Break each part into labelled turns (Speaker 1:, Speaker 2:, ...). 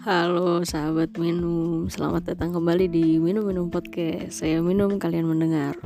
Speaker 1: Halo sahabat minum, selamat datang kembali di Minum Minum Podcast. Saya minum, kalian mendengar.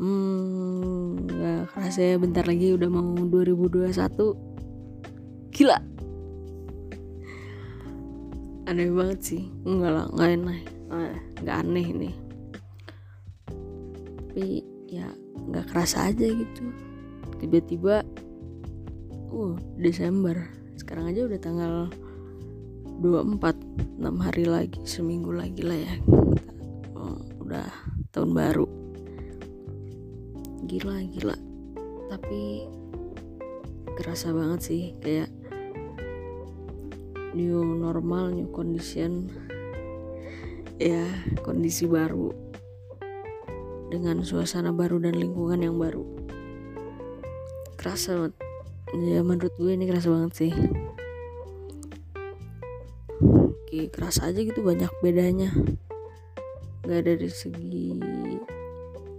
Speaker 1: Hmm, gak kerasa ya bentar lagi udah mau 2021. Gila. Aneh banget sih. Enggak lah, enggak aneh. Eh, Enggak aneh ini. Tapi ya nggak kerasa aja gitu. Tiba-tiba uh Desember. Sekarang aja udah tanggal 24 6 hari lagi seminggu lagi lah ya. Oh, udah tahun baru. Gila gila. Tapi kerasa banget sih kayak new normal new condition. Ya kondisi baru dengan suasana baru dan lingkungan yang baru. Kerasa banget. Ya menurut gue ini kerasa banget sih Oke, kerasa aja gitu banyak bedanya. Nggak dari segi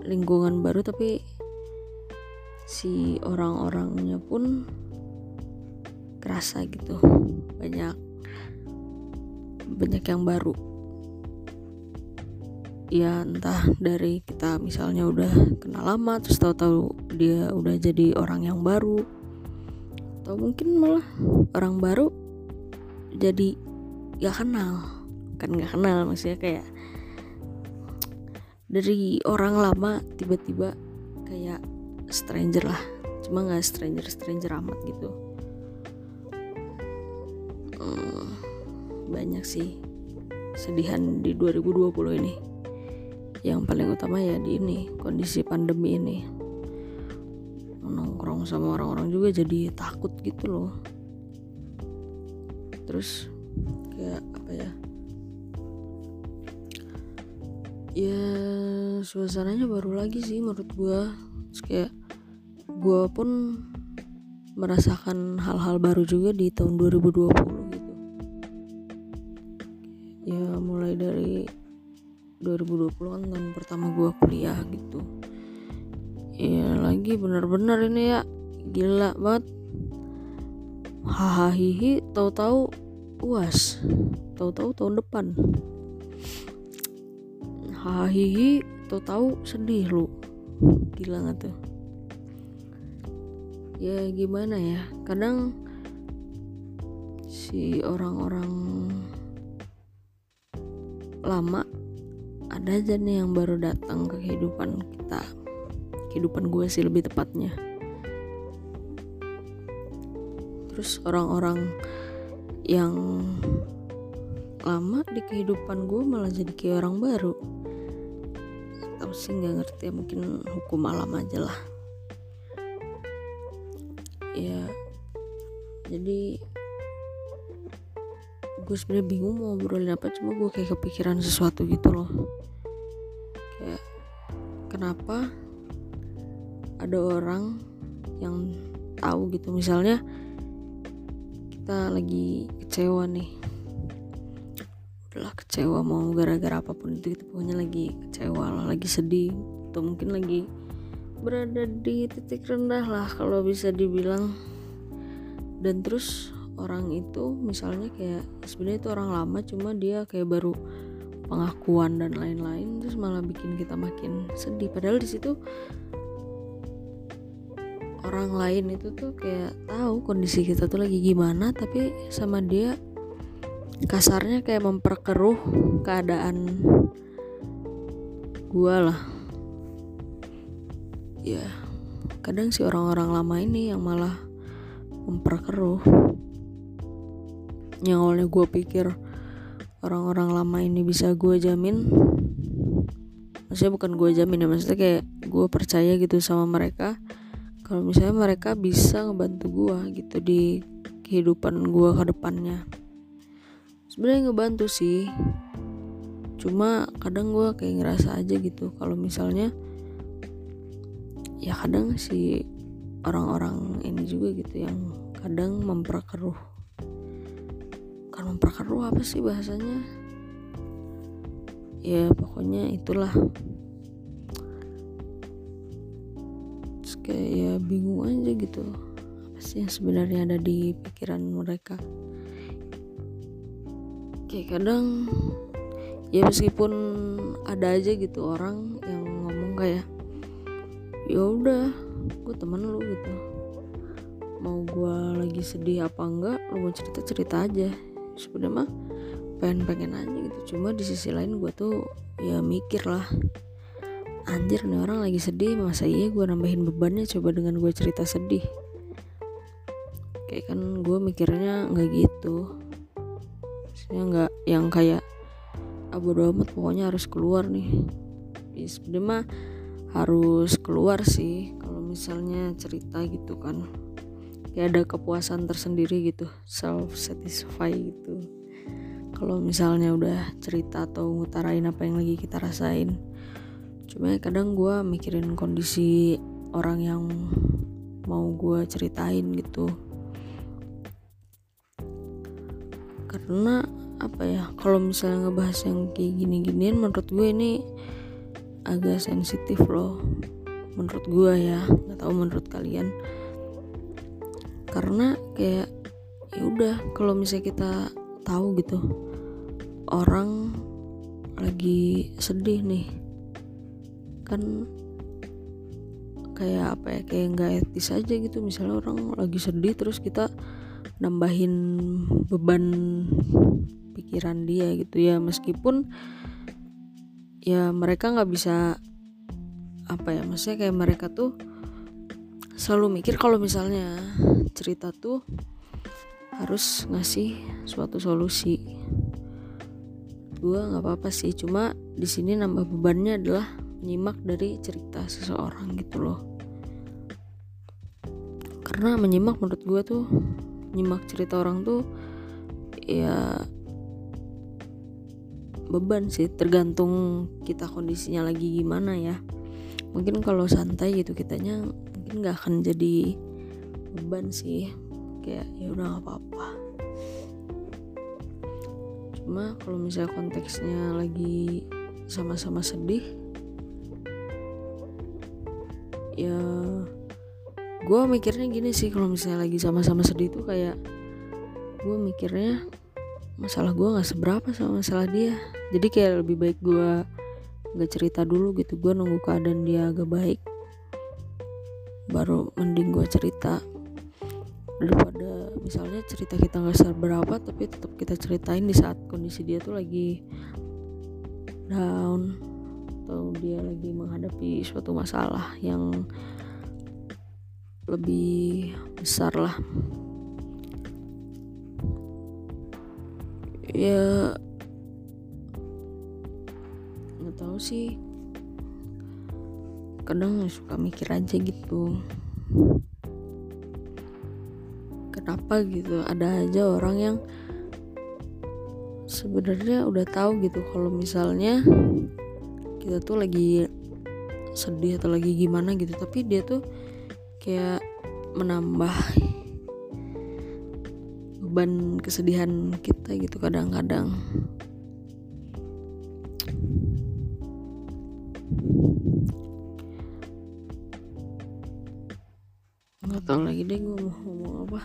Speaker 1: lingkungan baru tapi si orang-orangnya pun kerasa gitu. Banyak banyak yang baru. Ya entah dari kita misalnya udah kenal lama terus tahu-tahu dia udah jadi orang yang baru atau mungkin malah orang baru jadi gak kenal. Kan gak kenal maksudnya kayak dari orang lama tiba-tiba kayak stranger lah. Cuma nggak stranger stranger amat gitu. Hmm, banyak sih sedihan di 2020 ini. Yang paling utama ya di ini kondisi pandemi ini. Nongkrong sama orang-orang juga jadi takut gitu loh. Terus kayak apa ya? Ya suasananya baru lagi sih menurut gue kayak gue pun merasakan hal-hal baru juga di tahun 2020 gitu. Ya mulai dari 2020 kan tahun pertama gue kuliah gitu. Ya lagi bener-bener ini ya. Gila banget. Hahaha tahu-tahu uas tahu-tahu tahun depan. Hahihi tahu-tahu sedih lu. Gila gak tuh? Ya gimana ya? Kadang si orang-orang lama ada aja nih yang baru datang ke kehidupan kita. Kehidupan gue sih lebih tepatnya. Terus orang-orang yang lama di kehidupan gue malah jadi kayak orang baru. Tau sih nggak ngerti ya mungkin hukum alam aja lah. Ya jadi gue sebenarnya bingung mau ngobrolin apa cuma gue kayak kepikiran sesuatu gitu loh. Kayak kenapa ada orang yang tahu gitu? Misalnya kita lagi kecewa nih. Udahlah kecewa mau gara-gara apa pun itu kita pokoknya lagi kecewa lah lagi sedih atau mungkin lagi berada di titik rendah lah kalau bisa dibilang. Dan terus orang itu misalnya kayak sebenarnya itu orang lama cuma dia kayak baru pengakuan dan lain-lain terus malah bikin kita makin sedih. Padahal di situ orang lain itu tuh kayak tahu kondisi kita tuh lagi gimana tapi sama dia kasarnya kayak memperkeruh keadaan gua lah. Ya kadang si orang-orang lama ini yang malah memperkeruh. Yang awalnya gue pikir orang-orang lama ini bisa gue jamin maksudnya bukan gue jamin ya maksudnya kayak gue percaya gitu sama mereka kalau misalnya mereka bisa ngebantu gue gitu di kehidupan gue ke depannya. Sebenarnya ngebantu sih. Cuma kadang gue kayak ngerasa aja gitu kalau misalnya ya kadang si orang-orang ini juga gitu yang kadang memperkeruh. Kan memperkeruh apa sih bahasanya? Ya pokoknya itulah kayak ya bingung aja gitu. Apa sih yang sebenarnya ada di pikiran mereka. Kayak kadang ya meskipun ada aja gitu orang yang ngomong kayak ya udah gue temen lu gitu. Mau gue lagi sedih apa enggak lu mau cerita cerita aja. Sebenarnya mah pengen pengen aja gitu. Cuma di sisi lain gue tuh ya mikir lah anjir nih orang lagi sedih masa iya gue nambahin bebannya? Coba dengan gue cerita sedih. Kayak kan gue mikirnya nggak gitu. Maksudnya nggak yang kayak abu ah, amat pokoknya harus keluar nih. Ya, sebenarnya mah harus keluar sih kalau misalnya cerita gitu kan. Ya ada kepuasan tersendiri gitu self satisfy gitu. Kalau misalnya udah cerita atau ngutarain apa yang lagi kita rasain cuma kadang gue mikirin kondisi orang yang mau gue ceritain gitu. Karena apa ya kalau misalnya ngebahas yang kayak gini-ginian menurut gue ini agak sensitif loh. Menurut gue ya nggak tahu menurut kalian. Karena kayak ya udah kalau misalnya kita tahu gitu orang lagi sedih nih kan kayak apa ya kayak nggak etis aja gitu. Misalnya orang lagi sedih terus kita nambahin beban pikiran dia gitu ya. Meskipun ya mereka nggak bisa apa ya maksudnya kayak mereka tuh selalu mikir kalau misalnya cerita tuh harus ngasih suatu solusi. Gue nggak apa-apa sih cuma di sini nambah bebannya adalah menyimak dari cerita seseorang gitu loh. Karena menyimak menurut gue tuh nyimak cerita orang tuh ya beban sih tergantung kita kondisinya lagi gimana ya. Mungkin kalau santai gitu kitanya mungkin nggak akan jadi beban sih. Kayak ya udah nggak apa-apa. Cuma kalau misalnya konteksnya lagi sama-sama sedih ya gue mikirnya gini sih kalau misalnya lagi sama-sama sedih tuh kayak gue mikirnya masalah gue nggak seberapa sama masalah dia. Jadi kayak lebih baik gue nggak cerita dulu gitu gue nunggu keadaan dia agak baik baru mending gue cerita. Daripada misalnya cerita kita nggak seberapa tapi tetap kita ceritain di saat kondisi dia tuh lagi down atau dia lagi menghadapi suatu masalah yang lebih besar lah ya nggak tahu sih. Kadang suka mikir aja gitu. Kenapa gitu? Ada aja orang yang sebenarnya udah tahu gitu kalau misalnya kita tuh lagi sedih atau lagi gimana gitu tapi dia tuh kayak menambah beban kesedihan kita gitu kadang-kadang. Nggak tahu lagi deh gue mau ngomong apa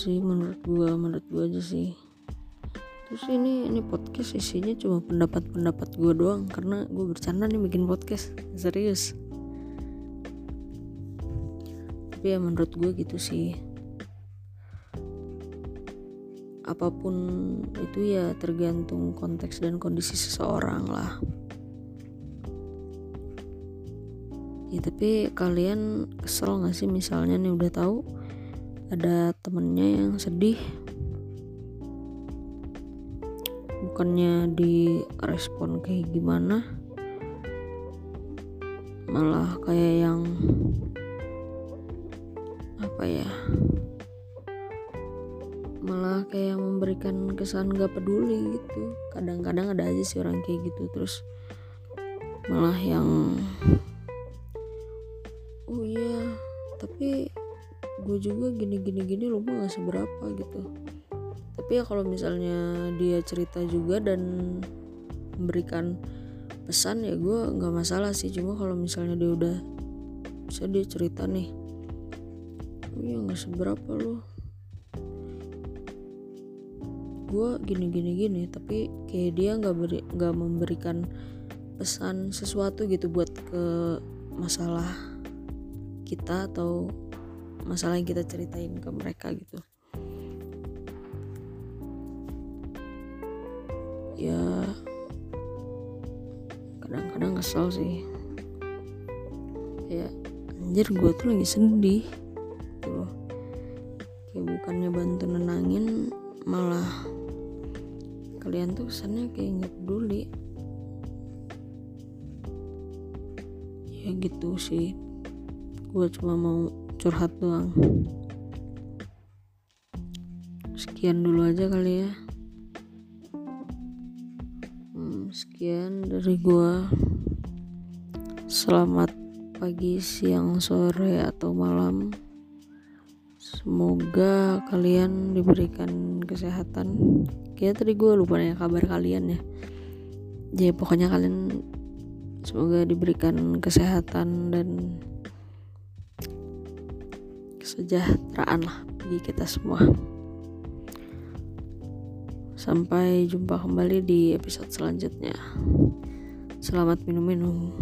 Speaker 1: sih menurut gua menurut gua aja sih. Terus ini ini podcast isinya cuma pendapat-pendapat gua doang karena gua bercanda nih bikin podcast. Serius. Tapi ya menurut gua gitu sih. Apa pun itu ya tergantung konteks dan kondisi seseorang lah. Ya tapi kalian kesel gak sih misalnya nih udah tahu ada temennya yang sedih. Bukannya di respon kayak gimana. Malah kayak yang apa ya malah kayak memberikan kesan gak peduli gitu. Kadang-kadang ada aja sih orang kayak gitu. Terus malah yang juga gini gini gini lo mah gak seberapa gitu. Tapi ya kalau misalnya dia cerita juga dan memberikan pesan ya gue nggak masalah sih. Cuma kalau misalnya dia udah bisa dia cerita nih oh ya nggak seberapa loh gue gini gini gini tapi kayak dia nggak beri nggak memberikan pesan sesuatu gitu buat ke masalah kita atau masalah yang kita ceritain ke mereka gitu. Ya kadang-kadang kesel sih. Kayak anjir gue tuh lagi sedih gitu kayak bukannya bantu nenangin malah kalian tuh kesannya kayak nggak peduli. Ya gitu sih. Gue cuma mau curhat doang. Sekian dulu aja kali ya. Hmm, sekian dari gue selamat pagi siang sore atau malam. Semoga kalian diberikan kesehatan. Kayak tadi gue lupa nanya kabar kalian ya. Jadi pokoknya kalian semoga diberikan kesehatan dan kesejahteraan lah bagi kita semua. Sampai jumpa kembali di episode selanjutnya. Selamat minum-minum